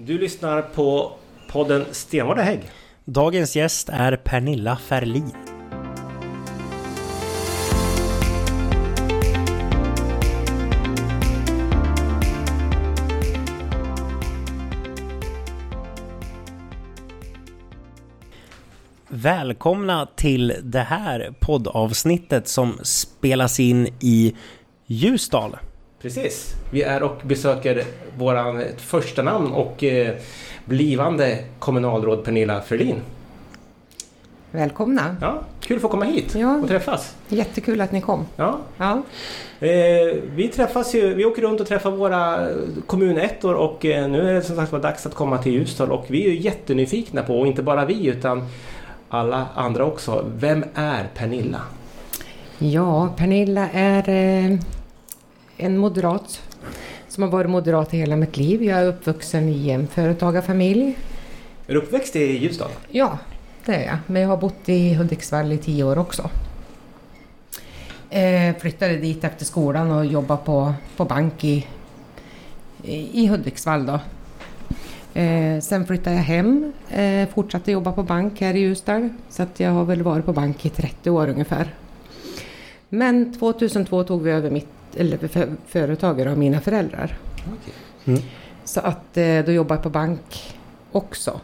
Du lyssnar på podden Stenvard Hägg. Dagens gäst är Pernilla Ferlin. Välkomna till det här poddavsnittet som spelas in i Ljusdal. Precis. Vi är och besöker våran första namn och eh, blivande kommunalråd Pernilla Ferlin. Välkomna! Ja, kul att få komma hit Ja. och träffas. Jättekul att ni kom. Ja. Ja, Eh, vi träffas ju, vi åker runt och träffar våra kommunettor och eh, nu är det som sagt var dags att komma till Ljusdal och vi är ju jättenyfikna på, och inte bara vi utan alla andra också. Vem är Pernilla? ja Pernilla är eh, en moderat som har varit moderat i hela mitt liv. Jag är uppvuxen i en företagarfamilj. Är du uppväxt i Ljusdal? Ja, det är jag. Men jag har bott i Hudiksvall i tio år också. Eh, flyttade dit efter skolan och jobbade på, på bank i, i Hudiksvall då. Eh, sen flyttade jag hem, eh, fortsatte jobba på bank här i Ljusdal. Så att jag har väl varit på bank i 30 år ungefär. Men 2002 tog vi över mitt eller för, företaget av mina föräldrar. Mm. Så att eh, då jobbade jag på bank också.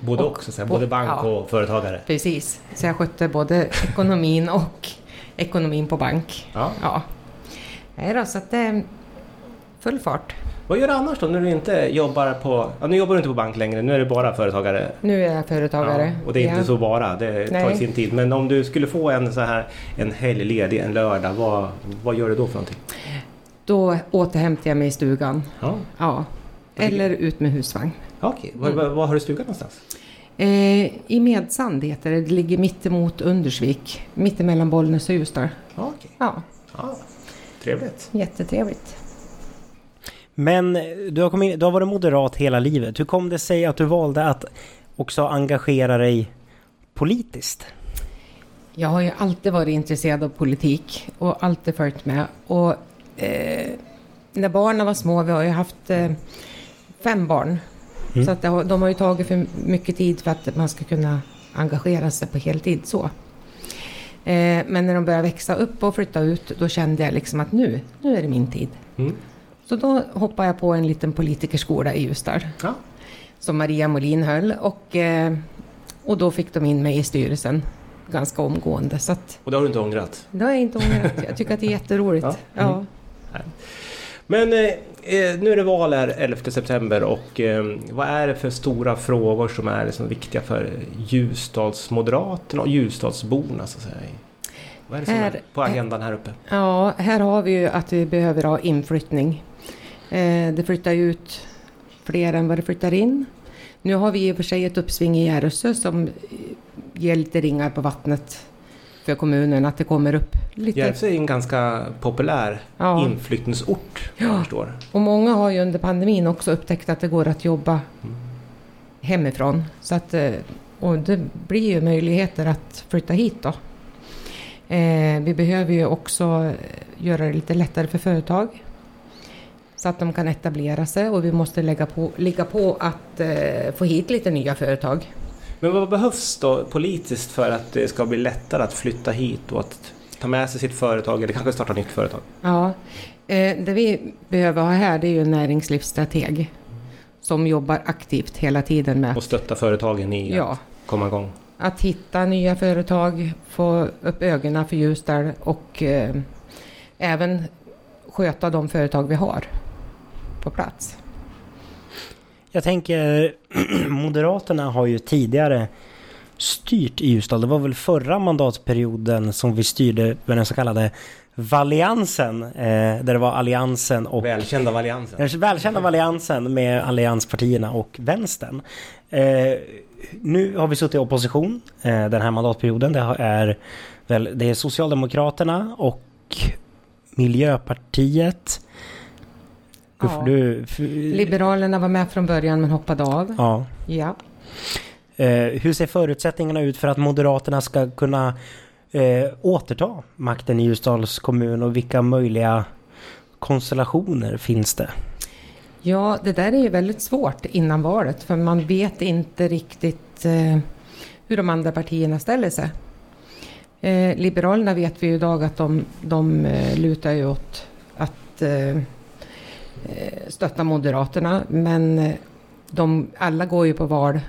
Både Och- och, så både bank ja. och företagare. Precis, så jag skötte både ekonomin och ekonomin på bank. Ja. Ja. Nej då, så att det är full fart. Vad gör du annars då när du inte jobbar på... Ja, nu jobbar du inte på bank längre, nu är du bara företagare. Nu är jag företagare. Ja, och det är inte Ja. så bara, det tar Nej. sin tid. Men om du skulle få en så här en helg ledig, en lördag, vad, vad gör du då för någonting? Då återhämtar jag mig i stugan. Ja, Ja. Eller ut med husvagn. okej. Var, Mm. var, har du stugan någonstans? Eh, I Medsand heter det. Det ligger mitt emot Undersvik. Mittemellan Bollnäs och Ljusdal. Okej. Ja, Ja, trevligt. jättetrevligt. Men du har, kommit, du har varit moderat hela livet. Hur kom det sig att du valde att också engagera dig politiskt? Jag har ju alltid varit intresserad av politik och alltid följt med. Och eh, när barnen var små, vi har ju haft eh, fem barn. Mm. Så att det de har ju tagit för mycket tid för att man ska kunna engagera sig på heltid så. Eh, men när de började växa upp och flytta ut, då kände jag liksom att nu, nu är det min tid. Mm. Så då hoppade jag på en liten politikerskola i Ljusdal Ja. som Maria Molin höll och, eh, och då fick de in mig i styrelsen ganska omgående. Så att Och det har du inte ångrat? det har jag inte ångrat. Jag tycker att det är jätteroligt. Ja. Ja. Mm. Men eh, eh, nu är det val här 11 september och eh, vad är det för stora frågor som är liksom viktiga för Ljusdalsmoderaterna och Ljusdalsborna så att säga? Vad är det som är Här- på agendan här uppe? ja, här har vi ju att vi behöver ha inflyttning. Eh, det flyttar ut fler än vad det flyttar in. Nu har vi i och för sig ett uppsving i Järvsö som ger lite ringar på vattnet för kommunen, att det kommer upp lite. Järvsö är en ganska populär Ja. inflyttningsort, Ja. förstår. Och många har ju under pandemin också upptäckt att det går att jobba Mm. hemifrån. Så att, eh, och det blir ju möjligheter att flytta hit då. Eh, vi behöver ju också eh, göra det lite lättare för företag. Så att de kan etablera sig och vi måste lägga på, ligga på att eh, få hit lite nya företag. Men vad behövs då politiskt för att det ska bli lättare att flytta hit och att ta med sig sitt företag eller kanske starta ett nytt företag? Ja, eh, det vi behöver ha här det är ju en näringslivsstrateg som jobbar aktivt hela tiden med Och stötta företagen i Ja. att komma igång? att hitta nya företag, få upp ögonen för Ljusdal och eh, även sköta de företag vi har på plats. Jag tänker, Moderaterna har ju tidigare styrt i Ljusdal. Det var väl förra mandatperioden som vi styrde med den så kallade Valliansen. Eh, där det var Alliansen och Välkända av Alliansen. den välkända Alliansen med allianspartierna och vänstern. Eh, nu har vi suttit i opposition eh, den här mandatperioden. Det är, väl, det är Socialdemokraterna och Miljöpartiet. Ja. du, Liberalerna var med från början men hoppade av. ja. Ja. Eh, hur ser förutsättningarna ut för att Moderaterna ska kunna eh, återta makten i Ljusdals kommun och vilka möjliga konstellationer finns det? Ja, det där är ju väldigt svårt innan valet för man vet inte riktigt eh, hur de andra partierna ställer sig. Eh, Liberalerna vet vi ju idag att de, de eh, lutar ju åt att eh stötta Moderaterna men eh, de, alla går ju på val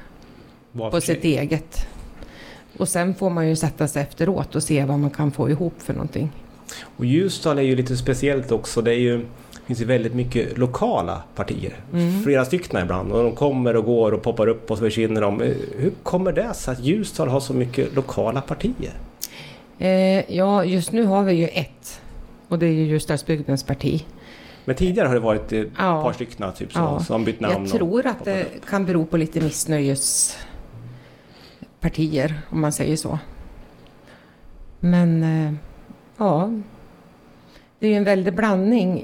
Var på för sig. sitt eget. Och sen får man ju sätta sig efteråt och se vad man kan få ihop för någonting. Och Ljusdal är ju lite speciellt också. Det är ju, finns ju väldigt mycket lokala partier. Mm. Flera stycken ibland. Och de kommer och går och poppar upp och så försvinner de. Eh, Hur kommer det sig att Ljusdal har så mycket lokala partier? Eh, ja, just nu har vi ju ett. Och det är ju Ljusdalsbygdens parti. Men tidigare har det varit ett Ja. par stycken typ som, Ja. som bytt namn. Jag tror att det kan bero på lite missnöjespartier, om man säger så. Men eh, ja, det är ju en väldig blandning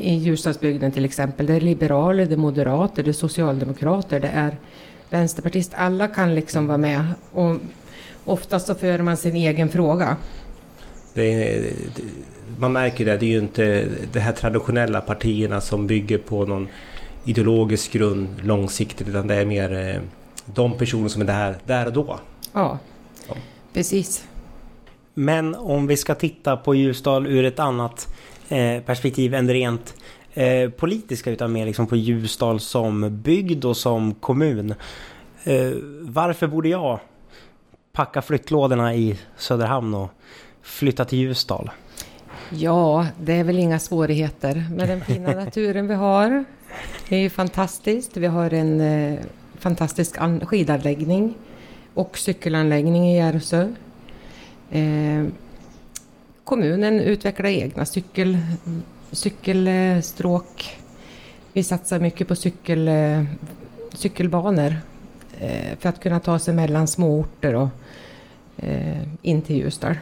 i, Ljusdalsbygden till exempel. Det är liberaler, det är moderater, det är socialdemokrater, det är vänsterpartister. Alla kan liksom vara med. Och oftast så för man sin egen fråga. Det är, det- man märker det, det är ju inte de här traditionella partierna som bygger på någon ideologisk grund långsiktigt utan det är mer eh, de personer som är där, där och då. Ja, Ja. precis. Men om vi ska titta på Ljusdal ur ett annat eh, perspektiv än det rent eh, politiska utan mer liksom på Ljusdal som bygd och som kommun. Eh, varför borde jag packa flyttlådorna i Söderhamn och flytta till Ljusdal? Ja, det är väl inga svårigheter med den fina naturen vi har. Det är ju fantastiskt. Vi har en eh, fantastisk an- skidanläggning och cykelanläggning i Järvsö. Eh, kommunen utvecklar egna cykel, cykelstråk. Vi satsar mycket på cykel, eh, cykelbanor eh, för att kunna ta sig mellan småorter och eh, in till Ljusdal.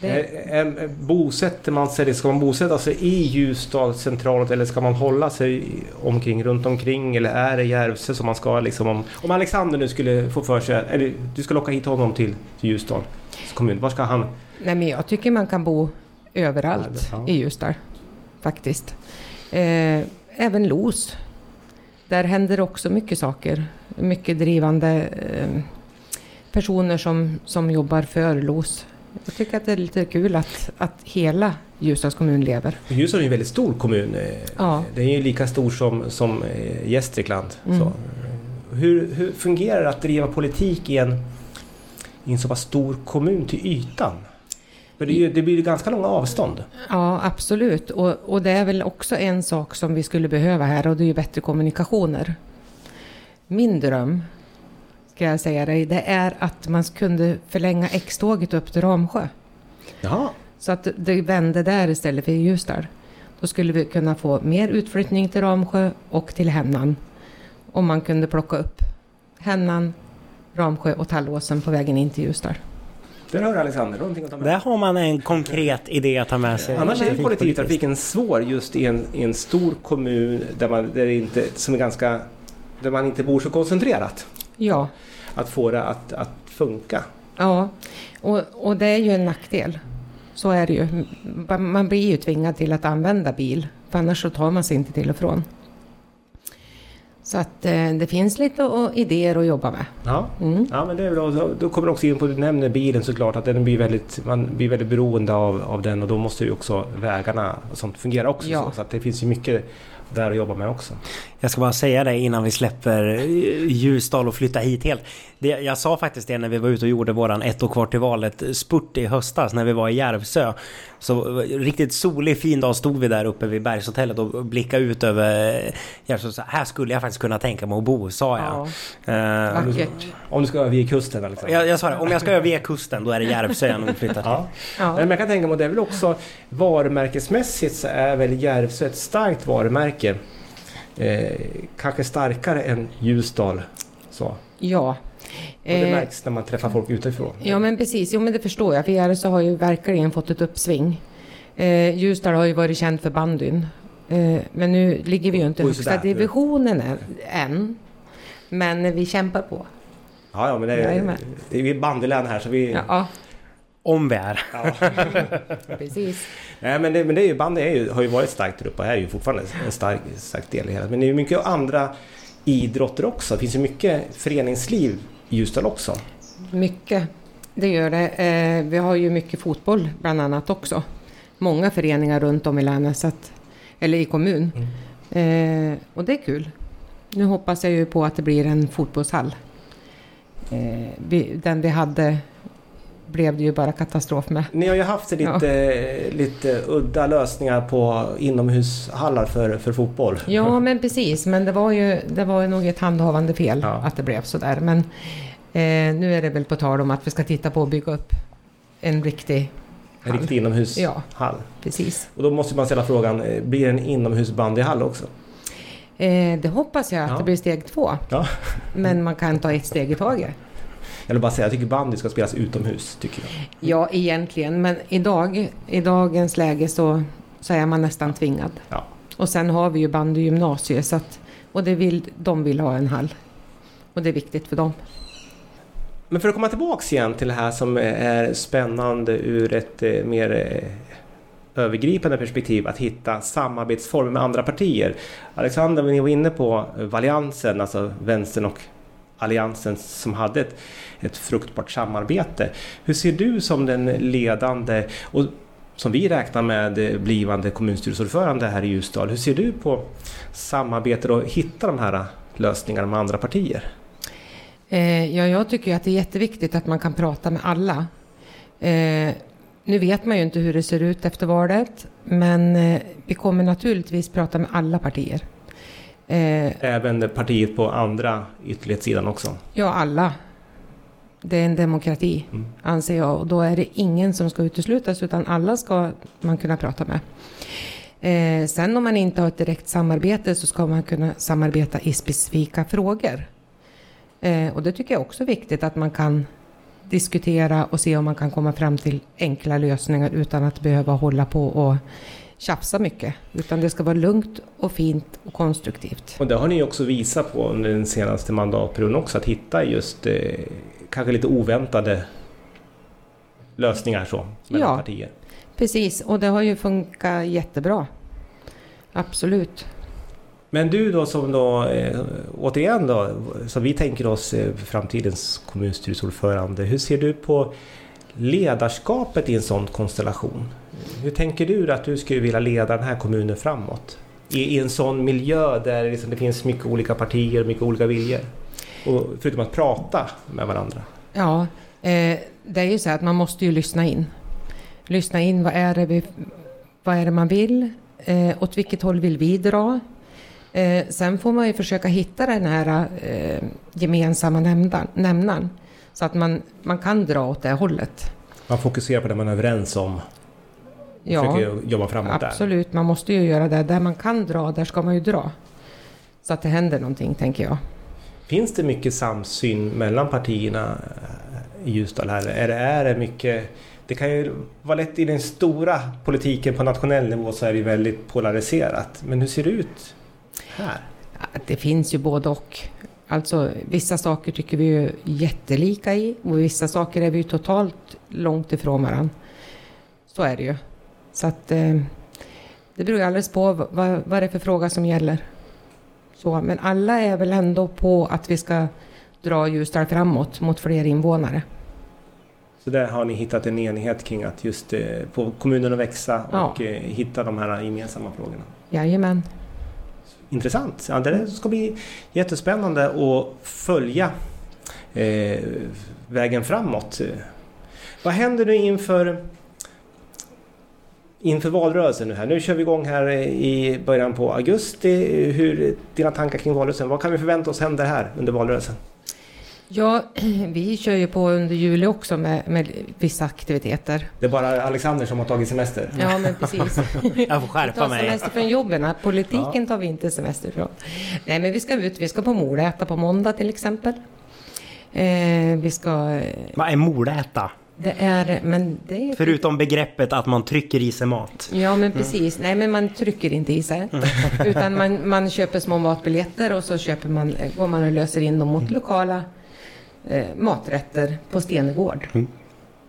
Det- Eh, eh, Bosätter man sig, ska man bosätta sig i Ljusdal centralt eller ska man hålla sig omkring, runt omkring eller är det Järvsö som man ska liksom om, om Alexander nu skulle få för sig, eller du ska locka hit honom till, till Ljusdal kommun, var ska han? Nej, men jag tycker man kan bo överallt Ja. i Ljusdal, faktiskt. Eh, även Los. Där händer också mycket saker. Mycket drivande eh, personer som, som jobbar för Los. Jag tycker att det är lite kul att, att hela Ljusdals kommun lever. Ljusdal är en väldigt stor kommun. eh, Ja. Den är ju lika stor som, som eh, Gästrikland. Mm. Hur, hur fungerar det att driva politik i en, i en så pass stor kommun till ytan? För det, ju, det blir ju ganska långa avstånd. Ja, absolut. Och, och det är väl också en sak som vi skulle behöva här och det är ju bättre kommunikationer. Min dröm, ska jag säga dig, det är att man kunde förlänga X-tåget upp till Ramsjö. Jaha. Så att det vände där istället för i Ljusdal. Då skulle vi kunna få mer utflyttning till Ramsjö och till Hennan. Om man kunde plocka upp Hennan, Ramsjö och Tallåsen på vägen in till Ljusdal. Där hör Alexander, någonting att ta med. Där har man en konkret idé att ta med sig. Annars är ju kollektivtrafiken svår just i en, i en stor kommun där man, där det inte, som är ganska, där man inte bor så koncentrerat. Ja, Att få det att, att funka. Ja, och, och det är ju en nackdel. Så är det ju. Man blir ju tvingad till att använda bil, för annars så tar man sig inte till och från. Så att eh, det finns lite idéer att jobba med. Ja, Mm. ja men det är bra. Då kommer du också in på, du nämner bilen såklart, att den blir väldigt, man blir väldigt beroende av, av den och då måste ju också vägarna och sånt fungera också. Ja. Så, så att det finns ju mycket där att jobba med också. Jag ska bara säga det innan vi släpper eh, Ljusdal och flyttar hit helt. Det, jag sa faktiskt det när vi var ute och gjorde våran ett år kvar till valet spurt i höstas när vi var i Järvsö. Så eh, riktigt solig fin dag stod vi där uppe vid bergshotellet och blickade ut över eh, Järvsö. Så här skulle jag faktiskt kunna tänka mig att bo, sa jag. Ja, Eh, vackert. Om du ska över kusten Alexander. jag, jag sa det, om jag ska över kusten då är det Järvsö jag nog flyttar till. Ja. Ja. Men jag kan tänka mig att det är väl också varumärkesmässigt så är väl Järvsö ett starkt varumärke. Eh, kanske starkare än Ljusdal. Så. Ja. Och det Eh, märks när man träffar folk utifrån. ja, men precis. Jo, men det förstår jag. För Järvsö har ju verkligen fått ett uppsving. Eh, Ljusdal har ju varit känd för bandyn. Eh, men nu ligger vi ju inte i högsta divisionen än, än. Men vi kämpar på. Ja, ja men det är, det är vi är bandylän här så vi... Ja, Om vi är. Ja. Precis. Nej, men, det, men det är ju, bandy är ju, har ju varit starkt där uppe och är ju fortfarande en stark, stark del i hela. Men det är ju mycket andra idrotter också. Det finns ju mycket föreningsliv i Ljusdal också. Mycket. Det gör det. Eh, vi har ju mycket fotboll bland annat också. Många föreningar runt om i länet, så att, eller i kommun. Eh, och det är kul. Nu hoppas jag ju på att det blir en fotbollshall. Eh, vi, den vi hade blev det ju bara katastrof med. Ni har ju haft lite, lite udda lösningar på inomhushallar för, för fotboll. Ja, men precis. Men det var ju det var ju nog ett handhavande fel Ja. att det blev så där. Men eh, nu är det väl på tal om att vi ska titta på att bygga upp en riktig En hall. riktig inomhushall. Ja. Precis. Och då måste man ställa frågan, eh, blir det en inomhusbandyhall också? Eh, det hoppas jag att Ja. det blir steg två. Ja. Men man kan ta ett steg i taget. Jag vill bara säga, jag tycker bandy ska spelas utomhus. Tycker jag. Ja, egentligen. Men idag, i dagens läge så, så är man nästan tvingad. Ja. Och sen har vi ju bandygymnasiet så att, och det vill, de vill ha en hall. Och det är viktigt för dem. Men för att komma tillbaks igen till det här som är spännande ur ett eh, mer eh, övergripande perspektiv att hitta samarbetsformer med andra partier. Alexander, ni var inne på Valiansen, alltså vänstern och alliansen som hade ett, ett fruktbart samarbete. Hur ser du som den ledande och som vi räknar med blivande kommunstyrelseordförande här i Ljusdal. Hur ser du på samarbetet och hitta de här lösningarna med andra partier? Eh, ja, jag tycker ju att det är jätteviktigt att man kan prata med alla. Eh, nu vet man ju inte hur det ser ut efter valet, men eh, vi kommer naturligtvis prata med alla partier. Eh, Även partiet på andra ytterlighetssidan också. ja, alla. Det är en demokrati, Mm. anser jag. Och då är det ingen som ska uteslutas, utan alla ska man kunna prata med. Eh, sen om man inte har ett direkt samarbete så ska man kunna samarbeta i specifika frågor. Eh, och det tycker jag också är viktigt att man kan diskutera och se om man kan komma fram till enkla lösningar utan att behöva hålla på och tjafsa mycket. Utan det ska vara lugnt och fint och konstruktivt. Och det har ni också visat på under den senaste mandatperioden också, att hitta just eh, kanske lite oväntade lösningar så, mellan Ja. partier. Precis, och det har ju funkat jättebra. Absolut. Men du då som då, eh, återigen då, som vi tänker oss eh, framtidens kommunstyrelseordförande, hur ser du på ledarskapet i en sån konstellation? Hur tänker du att du skulle vilja leda den här kommunen framåt? I, i en sån miljö där liksom det finns mycket olika partier och mycket olika viljor? Och förutom att prata med varandra. Ja, eh, det är ju så att man måste ju lyssna in. Lyssna in, vad är det, vi, vad är det man vill? Eh, åt vilket håll vill vi dra? Eh, sen får man ju försöka hitta den här eh, gemensamma nämnaren. Så att man, man kan dra åt det hållet. Man fokuserar på det man är överens om. Ja, Försöker jobba framåt där. absolut. Man måste ju göra det. Där man kan dra, där ska man ju dra. Så att det händer någonting, tänker jag. Finns det mycket samsyn mellan partierna eh, i Ljusdal här? Är det, är det mycket... Det kan ju vara lätt i den stora politiken på nationell nivå så är det väldigt polariserat. Men hur ser det ut här? Det finns ju både och. Alltså vissa saker tycker vi ju jättelika i och vissa saker är vi totalt långt ifrån varandra. Så är det ju. Så att eh, det beror ju alldeles på vad, vad det är för fråga som gäller. Så, men alla är väl ändå på att vi ska dra Ljusdal framåt mot fler invånare. Så där har ni hittat en enighet kring att just eh, få kommunen att växa Ja. och eh, hitta de här gemensamma frågorna. Jajamän. Intressant. Ja, det ska bli jättespännande att följa eh, vägen framåt. Vad händer nu inför inför valrörelsen nu här? Nu kör vi igång här i början på augusti. Hur dina tankar kring valrörelsen? Vad kan vi förvänta oss händer här under valrörelsen? Ja, vi kör ju på under juli också med, med vissa aktiviteter. Det är bara Alexander som har tagit semester. Ja, men precis. Jag får Vi skärpa tar mig. semester från jobben. Politiken tar vi inte semester från. Nej, men vi ska ut. Vi ska på Moräta på måndag till exempel. Eh, vi ska... Vad är mordäta? Det är... Men det är... Förutom begreppet att man trycker i sig mat. Ja, men precis. Nej, men man trycker inte i sig. Utan man, man köper små matbiljetter och så köper man, går man och löser in dem mot lokala eh, maträtter på Stenegård.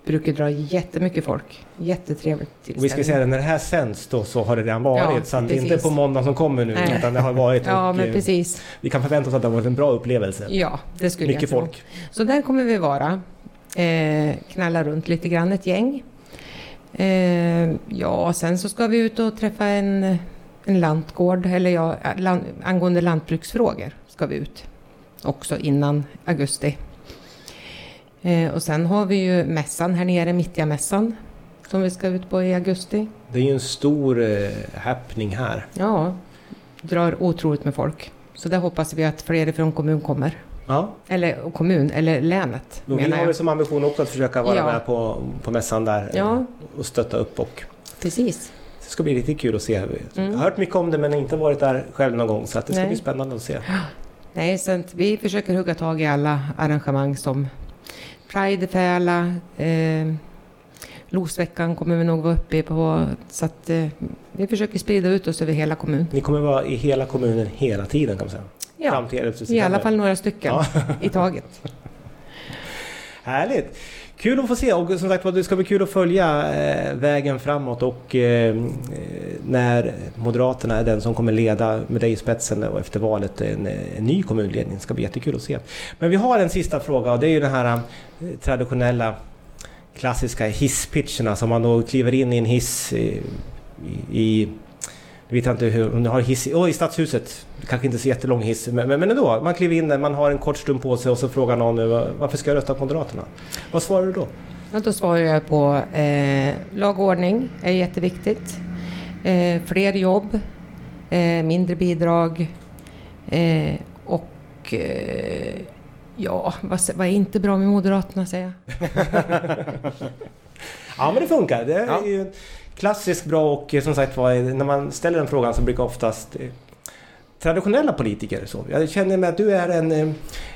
brukar dra jättemycket folk. Jättetrevligt Och vi ska säga att när det här sänds då så har det redan varit. Ja, så att det är inte på måndag som kommer nu Nej. utan det har varit. Ja, och, men eh, precis. Vi kan förvänta oss att det har varit en bra upplevelse. Ja, det skulle Mycket jag tro. folk. Så där kommer vi vara. Eh, knalla runt lite grann, ett gäng. Eh, ja, sen så ska vi ut och träffa en, en lantgård, eller ja, lan, angående lantbruksfrågor ska vi ut också innan augusti. Eh, och sen har vi ju mässan här nere, Mittja-mässan, som vi ska ut på i augusti. Det är ju en stor eh, happening här. Ja, drar otroligt med folk. Så där hoppas vi att fler från kommun kommer. Ja, Eller kommun, eller länet då vi har jag. som ambition också att försöka vara Ja. med på, på mässan där eh, Ja. och stötta upp och Precis. det ska bli riktigt kul att se. Jag Mm. har hört mycket om det men inte varit där själv någon gång så att det ska Nej. bli spännande att se. Nej, att vi försöker hugga tag i alla arrangemang som Pride i Färla, eh, Losveckan kommer vi nog vara uppe på. Så att eh, vi försöker sprida ut oss över hela kommunen. Ni kommer vara i hela kommunen hela tiden kan man säga. Ja, Fram till 11 i alla fall några stycken Ja. i taget. Härligt! Kul att få se och som sagt det ska bli kul att följa eh, vägen framåt och eh, eh, när Moderaterna är den som kommer leda med dig i spetsen och efter valet en, en ny kommunledning. Det ska bli jättekul att se. Men vi har en sista fråga och det är ju den här traditionella klassiska hisspitcherna som man då kliver in i en hiss i, i, jag vet inte hur, om du har hiss i, oh, i stadshuset. Kanske inte så jättelång hiss, men, men men ändå. Man kliver in där, man har en kort stund på sig och så frågar någon varför ska jag rösta på Moderaterna? Vad svarar du då? Då svarar jag på eh, lag och ordning är jätteviktigt. Eh, fler jobb, eh, mindre bidrag eh, och eh, ja, vad, vad är inte bra med Moderaterna säger jag? Ja men det funkar. Det är Ja. Klassiskt bra och eh, som sagt var när man ställer den frågan så brukar oftast eh, traditionella politiker så. Jag känner mig att du är en, eh,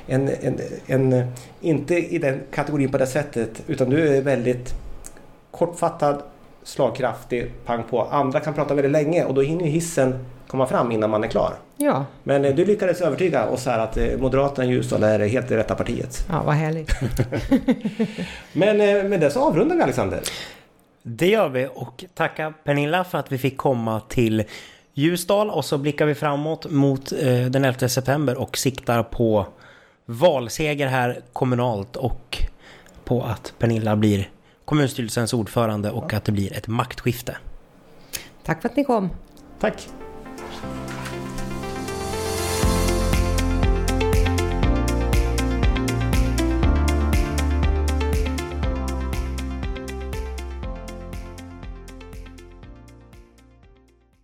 en, en, en, eh, inte i den kategorin på det sättet utan du är väldigt kortfattad, slagkraftig, pang på. Andra kan prata väldigt länge och då hinner hissen komma fram innan man är klar. Ja, Men eh, du lyckades övertyga oss här att eh, Moderaterna i Ljusdal är helt det rätta partiet. ja vad härligt. Men eh, med det så avrundar vi Alexander. Det gör vi och tacka Pernilla för att vi fick komma till Ljusdal och så blickar vi framåt mot eh, den 11 september och siktar på valseger här kommunalt och på att Pernilla blir kommunstyrelsens ordförande och att det blir ett maktskifte. Tack för att ni kom. Tack!